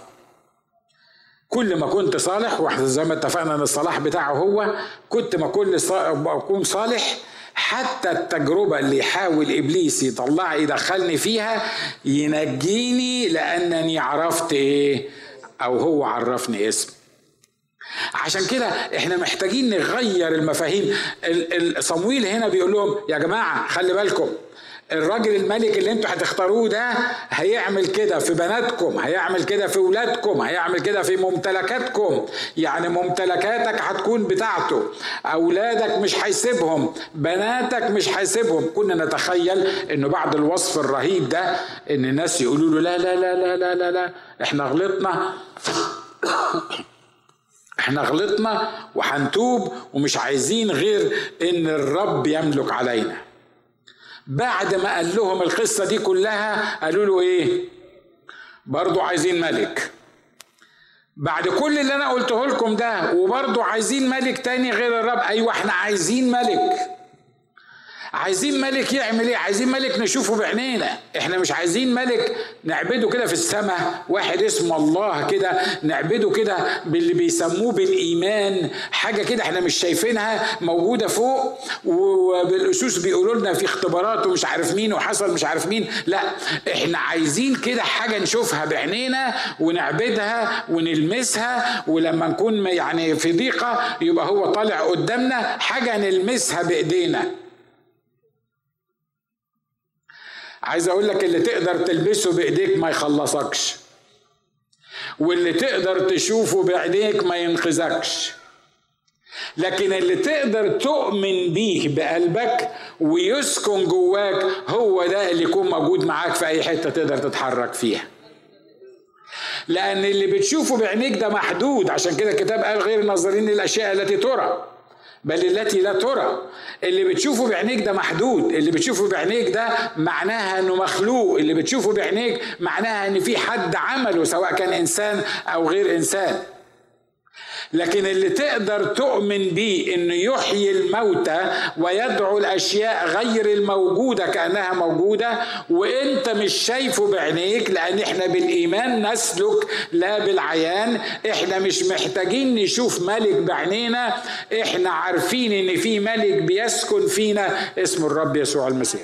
Speaker 1: كل ما كنت صالح وإحنا زي ما اتفقنا إن الصلاح بتاعه هو كنت ما كل أكون صالح حتى التجربة اللي يحاول إبليس يطلع يدخلني فيها ينجيني لأنني عرفت إيه أو هو عرفني اسم. عشان كده إحنا محتاجين نغير المفاهيم. صمويل هنا بيقول لهم يا جماعة خلي بالكم الراجل الملك اللي أنتوا هتختاروه ده هيعمل كده في بناتكم هيعمل كده في ولادكم هيعمل كده في ممتلكاتكم. يعني ممتلكاتك هتكون بتاعته أولادك مش هيسيبهم بناتك مش هيسيبهم. كنا نتخيل إنه بعد الوصف الرهيب ده إن الناس يقولوا له لا لا لا لا لا لا, لا إحنا غلطنا. إحنا غلطنا وهنتوب ومش عايزين غير إن الرب يملك علينا. بعد ما قال لهم القصة دي كلها قالوا له إيه؟ برضو عايزين ملك. بعد كل اللي أنا قلته لكم ده وبرضو عايزين ملك تاني غير الرب أيوه إحنا عايزين ملك. عايزين ملك يعمل إيه؟ عايزين ملك نشوفه بعينينا. إحنا مش عايزين ملك نعبده كده في السماء. واحد اسمه الله كده نعبده كده باللي بيسموه بالإيمان. حاجة كده إحنا مش شايفينها موجودة فوق. وبالاسوس بيقولوا لنا في اختبارات ومش عارف مين وحصل مش عارف مين. لا إحنا عايزين كده حاجة نشوفها بعينينا ونعبدها ونلمسها. ولما نكون يعني في ضيقة يبقى هو طالع قدامنا حاجة نلمسها بإيدينا. عايز أقول لك اللي تقدر تلبسه بإيديك ما يخلصكش. واللي تقدر تشوفه بعينيك ما ينقذكش. لكن اللي تقدر تؤمن بيه بقلبك ويسكن جواك هو ده اللي يكون موجود معاك في أي حتة تقدر تتحرك فيها. لأن اللي بتشوفه بعينيك ده محدود. عشان كده الكتاب قال غير ناظرين الاشياء التي ترى. بل التي لا ترى. اللي بتشوفه بعينيك ده محدود. اللي بتشوفه بعينيك ده معناها إنه مخلوق. اللي بتشوفه بعينيك معناها إن في حد عمله سواء كان إنسان أو غير إنسان. لكن اللي تقدر تؤمن بيه إنه يحيي الموتى ويدعو الأشياء غير الموجودة كأنها موجودة وإنت مش شايفه بعينيك لأن إحنا بالإيمان نسلك لا بالعيان. إحنا مش محتاجين نشوف ملك بعينينا. إحنا عارفين إن في ملك بيسكن فينا. اسمه الرب يسوع المسيح.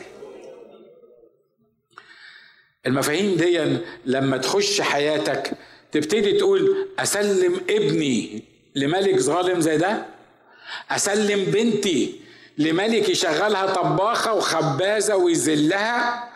Speaker 1: المفاهيم دي لما تخش حياتك تبتدي تقول أسلم ابني. لملك ظالم زي ده؟ أسلم بنتي لملك يشغلها طباخة وخبازة ويذلها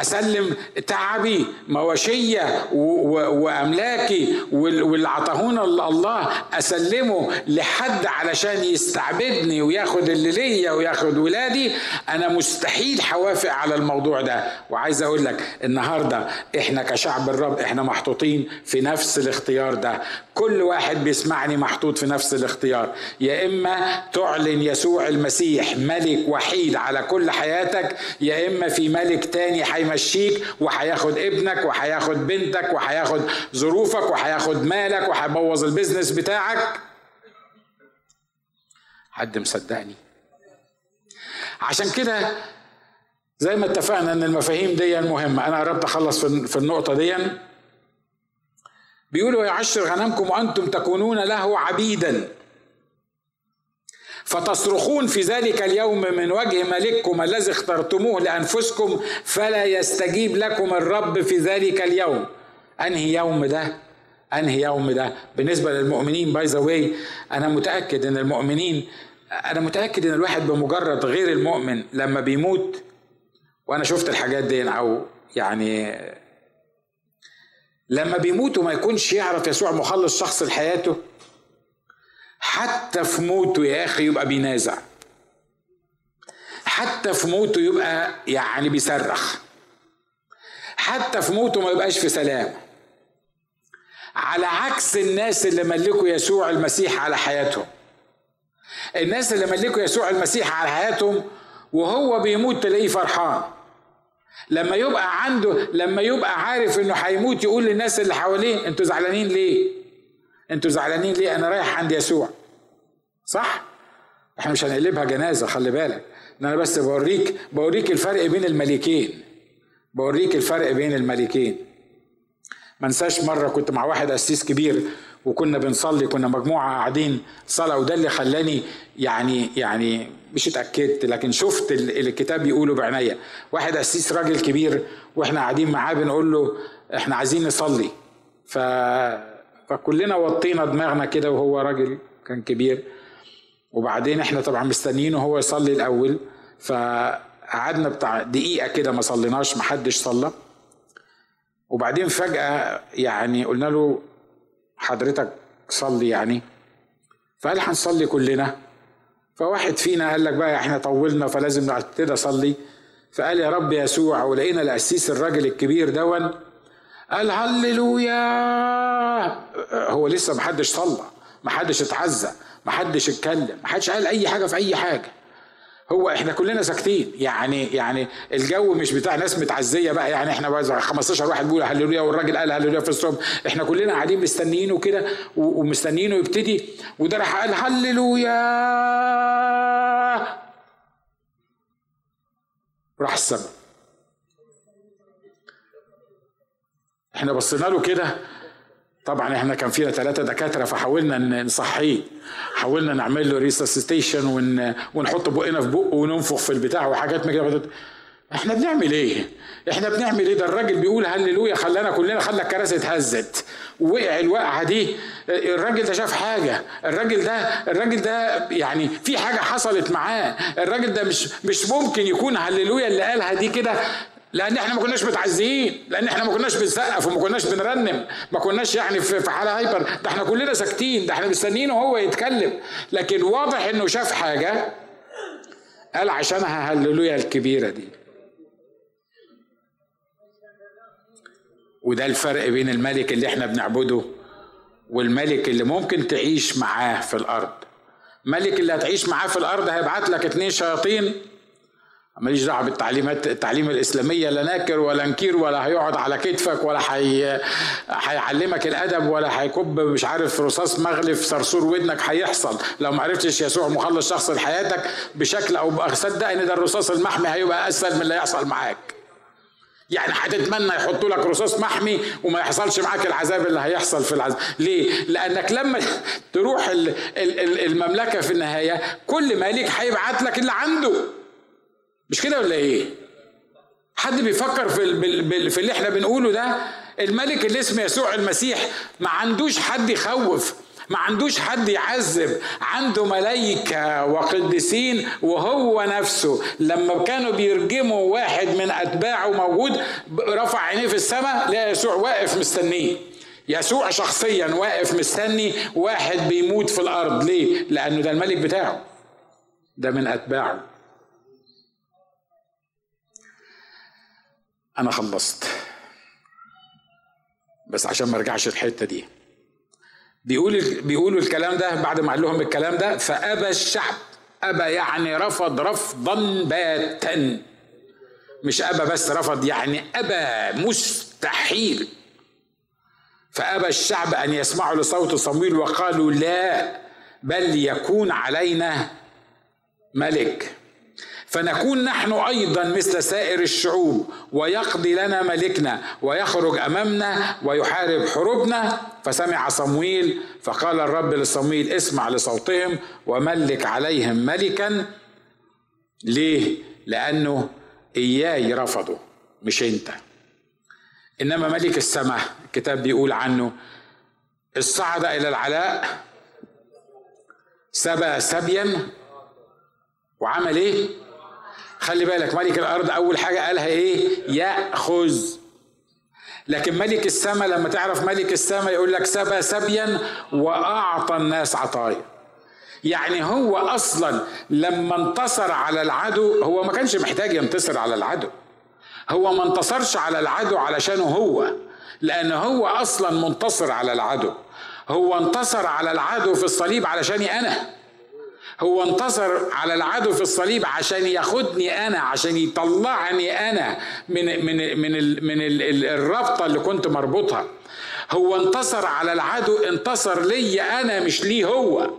Speaker 1: أسلم تعبي مواشيه وأملاكي واللي عطاهونا الله أسلمه لحد علشان يستعبدني وياخد اللي ليا وياخد ولادي. أنا مستحيل حوافق على الموضوع ده. وعايز أقول لك النهارده إحنا كشعب الرب إحنا محطوطين في نفس الاختيار ده. كل واحد بيسمعني محطوط في نفس الاختيار. يا إما تعلن يسوع المسيح ملك وحيد على كل حياتك يا إما في ملك تاني هيمشيك وهياخد ابنك وهياخد بنتك وهياخد ظروفك وهياخد مالك وهيبوظ البيزنس بتاعك. حد مصدقني؟ عشان كده زي ما اتفقنا إن المفاهيم دي مهمة. أنا قربت أخلص في النقطة دي. بيقولوا يعشر غنمكم وأنتم تكونون له عبيدا. فتصرخون في ذلك اليوم من وجه ملككم الذي اخترتموه لأنفسكم فلا يستجيب لكم الرب في ذلك اليوم. أنهي يوم ده؟ أنهي يوم ده؟ بالنسبة للمؤمنين by the way أنا متأكد إن المؤمنين أنا متأكد إن الواحد بمجرد غير المؤمن لما بيموت وأنا شفت الحاجات دي أو يعني لما بيموت وما يكونش يعرف يسوع مخلص شخص لحياته حتى في موته يا أخي يبقى بينازع. حتى في موته يبقى يعني بيصرخ. حتى في موته ما يبقاش في سلام. على عكس الناس اللي ملكوا يسوع المسيح على حياتهم. الناس اللي ملكوا يسوع المسيح على حياتهم وهو بيموت تلاقيه فرحان. لما يبقى عنده لما يبقى عارف إنه هيموت يقول للناس اللي حواليه أنتوا زعلانين ليه؟ أنتوا زعلانين ليه؟ أنا رايح عند يسوع. صح؟ إحنا مش هنقلبها جنازة خلي بالك. أنا بس بوريك بوريك الفرق بين الملكين. بوريك الفرق بين الملكين. ما انساش مرة كنت مع واحد قسيس كبير وكنا بنصلي كنا مجموعة قاعدين صلاة وده اللي خلاني يعني يعني مش اتأكدت لكن شفت اللي الكتاب بيقوله بعناية. واحد قسيس راجل كبير وإحنا قاعدين معاه بنقول له إحنا عايزين نصلي. ف فكلنا وطينا دماغنا كده وهو راجل كان كبير. وبعدين إحنا طبعا مستنيينه هو يصلي الأول. فقعدنا بتاع دقيقة كده ما صليناش ما حدش صلى. وبعدين فجأة يعني قلنا له حضرتك صلي يعني. فقال هنصلي كلنا. فواحد فينا قال لك بقى إحنا طولنا فلازم نبتدي اصلي فقال يا رب يسوع ولقينا القسيس الراجل الكبير دون. قال هللويا. هو لسه محدش صلى محدش اتعزى محدش اتكلم محدش قال أي حاجة في أي حاجة. هو إحنا كلنا ساكتين يعني يعني الجو مش بتاع ناس متعزية بقى يعني إحنا 15 واحد بيقول هللويا والراجل قال هللويا في الصبح. إحنا كلنا قاعدين مستنيينه كده ومستنيينه يبتدي وده راح قال هللويا. راح السما إحنا بصينا له كده طبعا إحنا كان فينا ثلاثة دكاترة فحاولنا نصحيه حاولنا نعمل له ريسسيتيشن ون... ونحط بقنا في بقه وننفخ في البتاع وحاجات من كده. إحنا بنعمل إيه؟ إحنا بنعمل إيه؟ ده الراجل بيقول هللويا خلانا كلنا خلى الكراسي اتهزت ووقع الوقعة دي. الراجل ده شاف حاجة. الراجل ده الراجل ده يعني في حاجة حصلت معاه. الراجل ده مش مش ممكن يكون هللويا اللي قالها دي كده. لأن إحنا ما كناش متعزيين لأن إحنا ما كناش بنسقف وما كناش بنرنم ما كناش يعني في حالة هايبر. ده إحنا كلنا ساكتين ده إحنا مستنيين وهو يتكلم. لكن واضح إنه شاف حاجة قال عشانها هللويا الكبيرة دي. وده الفرق بين الملك اللي إحنا بنعبده والملك اللي ممكن تعيش معاه في الأرض. ملك اللي هتعيش معاه في الأرض هيبعت لك اتنين شياطين ماليش دعوه بالتعليمات التعليم الإسلامية لا ناكر ولا نكير ولا هيقعد على كتفك ولا حي... هيعلمك الأدب ولا هيكب مش عارف رصاص مغلف صرصور ودنك هيحصل. لو ما عرفتش يسوع مخلص شخص لحياتك بشكل أو باخر صدق إن ده الرصاص المحمي هيبقى أسهل من اللي هيحصل معاك. يعني هتتمنى يحطوا لك رصاص محمي وما يحصلش معاك العذاب اللي هيحصل في العذاب. ليه؟ لأنك لما تروح المملكة في النهاية كل ملك هيبعت لك اللي عنده. مش كده ولا إيه؟ حد بيفكر في في اللي إحنا بنقوله ده؟ الملك اللي اسمه يسوع المسيح ما عندوش حد يخوف ما عندوش حد يعذب عنده ملايكة وقديسين وهو نفسه. لما كانوا بيرجموا واحد من أتباعه موجود رفع عينيه في السماء لقى يسوع واقف مستنيه. يسوع شخصيا واقف مستني واحد بيموت في الأرض. ليه؟ لأنه ده الملك بتاعه. ده من أتباعه. أنا خلصت. بس عشان ما أرجعش الحتة دي. بيقول بيقولوا الكلام ده بعد ما قال لهم الكلام ده فابى الشعب ابى يعني رفض رفضا باتا. مش ابى بس رفض يعني ابى مستحيل. فابى الشعب أن يسمعوا لصوت صمويل وقالوا لا بل يكون علينا ملك. فنكون نحن أيضا مثل سائر الشعوب ويقضي لنا ملكنا ويخرج أمامنا ويحارب حروبنا. فسمع صمويل فقال الرب لصمويل اسمع لصوتهم وملك عليهم ملكا. ليه؟ لأنه إياي رفضوا مش أنت. إنما ملك السماء الكتاب بيقول عنه الصعد إلى العلاء سبى سبيا. وعمل إيه؟ خلي بالك ملك الأرض أول حاجة قالها إيه؟ يأخذ. لكن ملك السماء لما تعرف ملك السماء يقول لك سبى سبيا وأعطى الناس عطايا. يعني هو أصلا لما انتصر على العدو هو ما كانش محتاج ينتصر على العدو. هو ما انتصرش على العدو علشانه هو لأن هو أصلا منتصر على العدو. هو انتصر على العدو في الصليب علشاني أنا. هو انتصر على العدو في الصليب عشان ياخدني أنا عشان يطلعني أنا من من من من الرابطة اللي كنت مربوطها. هو انتصر على العدو انتصر لي أنا مش ليه هو.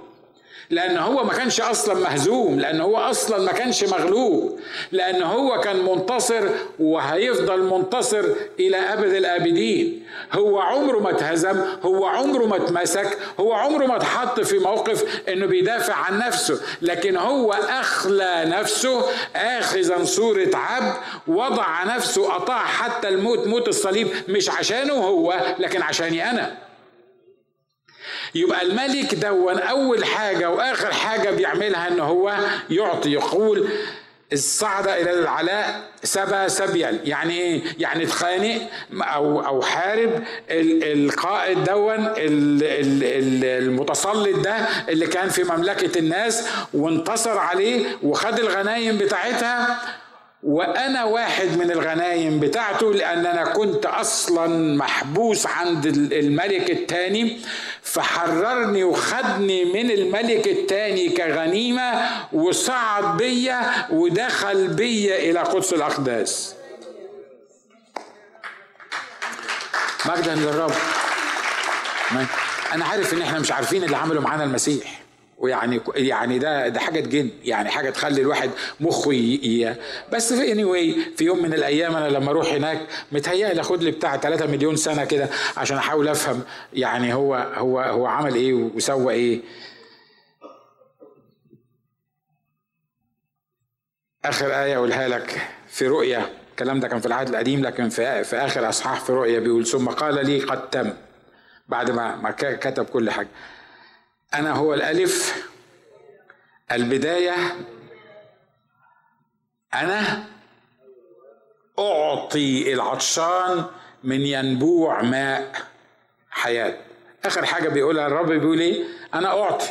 Speaker 1: لأن هو ما كانش أصلا مهزوم لأن هو أصلا ما كانش مغلوب لأن هو كان منتصر وهيفضل منتصر إلى أبد الآبدين. هو عمره ما اتهزم هو عمره ما اتمسك هو عمره ما اتحط في موقف إنه بيدافع عن نفسه. لكن هو أخلى نفسه اخذا صورة عبد وضع نفسه أطاع حتى الموت موت الصليب مش عشانه هو لكن عشاني أنا. يبقى الملك دون أول حاجة وآخر حاجة بيعملها إن هو يعطي يقول الصعد إلى العلاء سبى سبيا يعني إيه؟ يعني اتخانق أو أو حارب القائد دون المتسلط ده اللي كان في مملكة الناس وانتصر عليه وخد الغنايم بتاعتها. وأنا واحد من الغنايم بتاعته لأن أنا كنت أصلا محبوس عند الملك الثاني فحررني وخدني من الملك الثاني كغنيمة وصعد بيا ودخل بيا إلى قدس الأقداس. مجدا للرب. أنا عارف إن إحنا مش عارفين اللي عمله معانا المسيح. ويعني يعني ده ده حاجة تجن يعني حاجة تخلي الواحد مخه ي... بس في اني anyway في يوم من الأيام أنا لما أروح هناك متهيألي اخد لي بتاع 3 مليون سنة كده عشان أحاول أفهم يعني هو هو هو عمل إيه وسوى إيه. آخر آية أقولها لك في رؤيا الكلام ده كان في العهد القديم لكن في في آخر أصحاح في رؤيا بيقول ثم قال لي قد تم بعد ما ما كتب كل حاجة. أنا هو الألف البداية أنا أعطي العطشان من ينبوع ماء حياة. آخر حاجة بيقولها الرب بيقول إيه؟ أنا أعطي.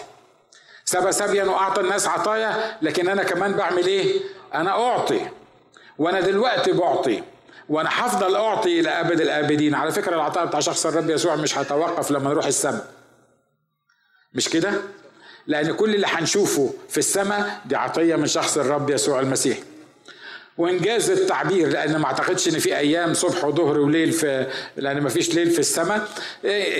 Speaker 1: سبى سبيا وأعطى الناس عطايا لكن أنا كمان بعمل إيه؟ أنا أعطي. وأنا دلوقتي بعطي. وأنا هفضل أعطي إلى أبد الآبدين. على فكرة العطاء بتاع شخص الرب يسوع مش هيتوقف لما نروح السماء. مش كده؟ لأن كل اللي هنشوفه في السماء دي عطية من شخص الرب يسوع المسيح. وإنجاز التعبير لأن ما أعتقدش إن في أيام صبح وظهر وليل في لأن ما فيش ليل في السماء.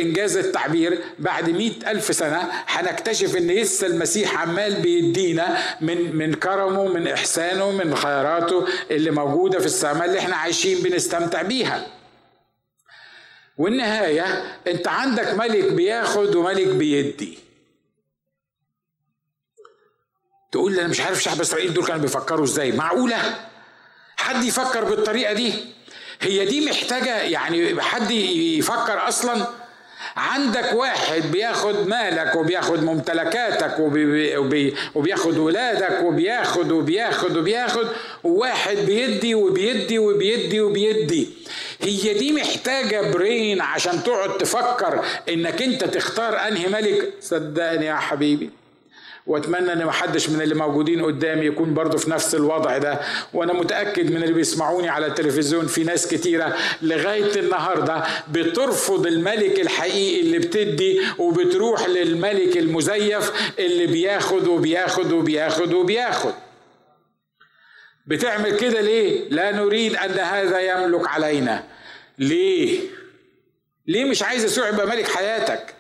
Speaker 1: إنجاز التعبير بعد مئة ألف سنة هنكتشف إن لسه المسيح عمال بيدينا من من كرمه من إحسانه من خيراته اللي موجودة في السماء اللي إحنا عايشين بنستمتع بيها. والنهاية أنت عندك ملك بياخد وملك بيدي. تقول لي أنا مش عارف شعب إسرائيل دول كانوا بيفكروا إزاي. معقولة؟ حد يفكر بالطريقة دي؟ هي دي محتاجة يعني حد يفكر أصلا؟ عندك واحد بياخد مالك وبياخد ممتلكاتك وبي وبي وبياخد ولادك وبياخد وبياخد وبياخد وواحد بيدي وبيدي وبيدي وبيدي. هي دي محتاجة برين عشان تقعد تفكر إنك أنت تختار أنهي ملك؟ صدقني يا حبيبي. وأتمنى إن محدش من اللي موجودين قدامي يكون برضه في نفس الوضع ده. وأنا متأكد من اللي بيسمعوني على التلفزيون في ناس كتيرة لغاية النهارده بترفض الملك الحقيقي اللي بتدي وبتروح للملك المزيف اللي بياخد وبياخد وبياخد وبياخد. بتعمل كده ليه؟ لا نريد أن هذا يملك علينا. ليه؟ ليه مش عايز يسوع يبقى ملك حياتك؟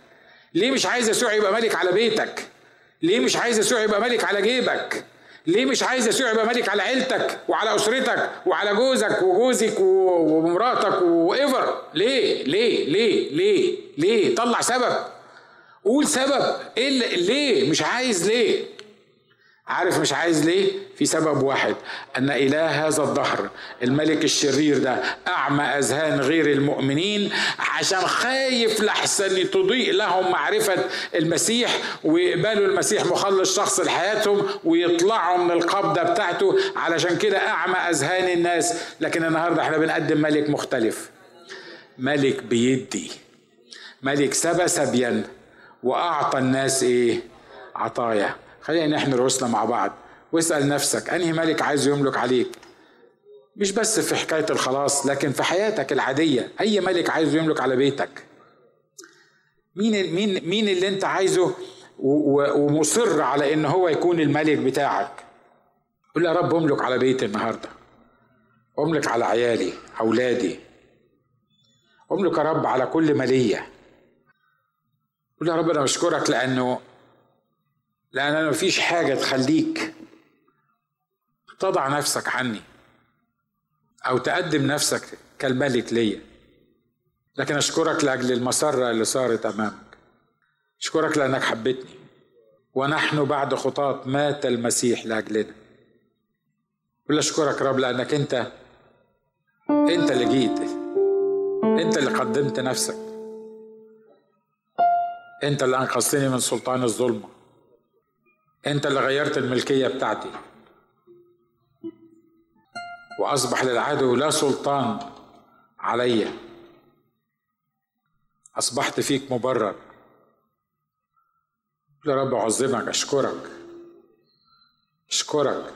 Speaker 1: ليه مش عايز يسوع يبقى ملك على بيتك؟ ليه مش عايز يسوع يبقى ملك على جيبك؟ ليه مش عايز يسوع يبقى ملك على عيلتك وعلى أسرتك وعلى جوزك وجوزك ومراتك وايفر ليه؟ ليه؟ ليه؟ ليه؟ ليه؟ طلع سبب. قول سبب. إيه ليه؟ مش عايز ليه؟ عارف مش عايز ليه؟ في سبب واحد أن إله هذا الدهر الملك الشرير ده أعمى أذهان غير المؤمنين عشان خايف لحسن تضيء لهم معرفة المسيح ويقبلوا المسيح مخلص شخص لحياتهم ويطلعوا من القبضة بتاعته. علشان كده أعمى أذهان الناس. لكن النهاردة إحنا بنقدم ملك مختلف. ملك بيدي. ملك سبى سبيا وأعطى الناس إيه؟ عطايا. خلينا نحن رؤوسنا مع بعض. واسأل نفسك أنهي ملك عايز يملك عليك؟ مش بس في حكاية الخلاص لكن في حياتك العادية. أي ملك عايز يملك على بيتك؟ مين مين مين اللي أنت عايزه ومصر على إن هو يكون الملك بتاعك؟ قول يا رب أملك على بيتي النهارده. أملك على عيالي أولادي. أملك يا رب على كل ماليه قول يا رب أنا بشكرك لأنه لأن مفيش حاجة تخليك تضع نفسك عني أو تقدم نفسك كالملك ليا. لكن أشكرك لأجل المسرة اللي صارت أمامك. أشكرك لأنك حبيتني. ونحن بعد خطاة مات المسيح لأجلنا. ولا أشكرك رب لأنك أنت أنت اللي جيت. أنت اللي قدمت نفسك. أنت اللي أنقذتني من سلطان الظلمة. انت اللي غيرت الملكية بتاعتي. وأصبح للعدو لا سلطان علي. أصبحت فيك مبرر. يا رب أعظمك أشكرك. أشكرك.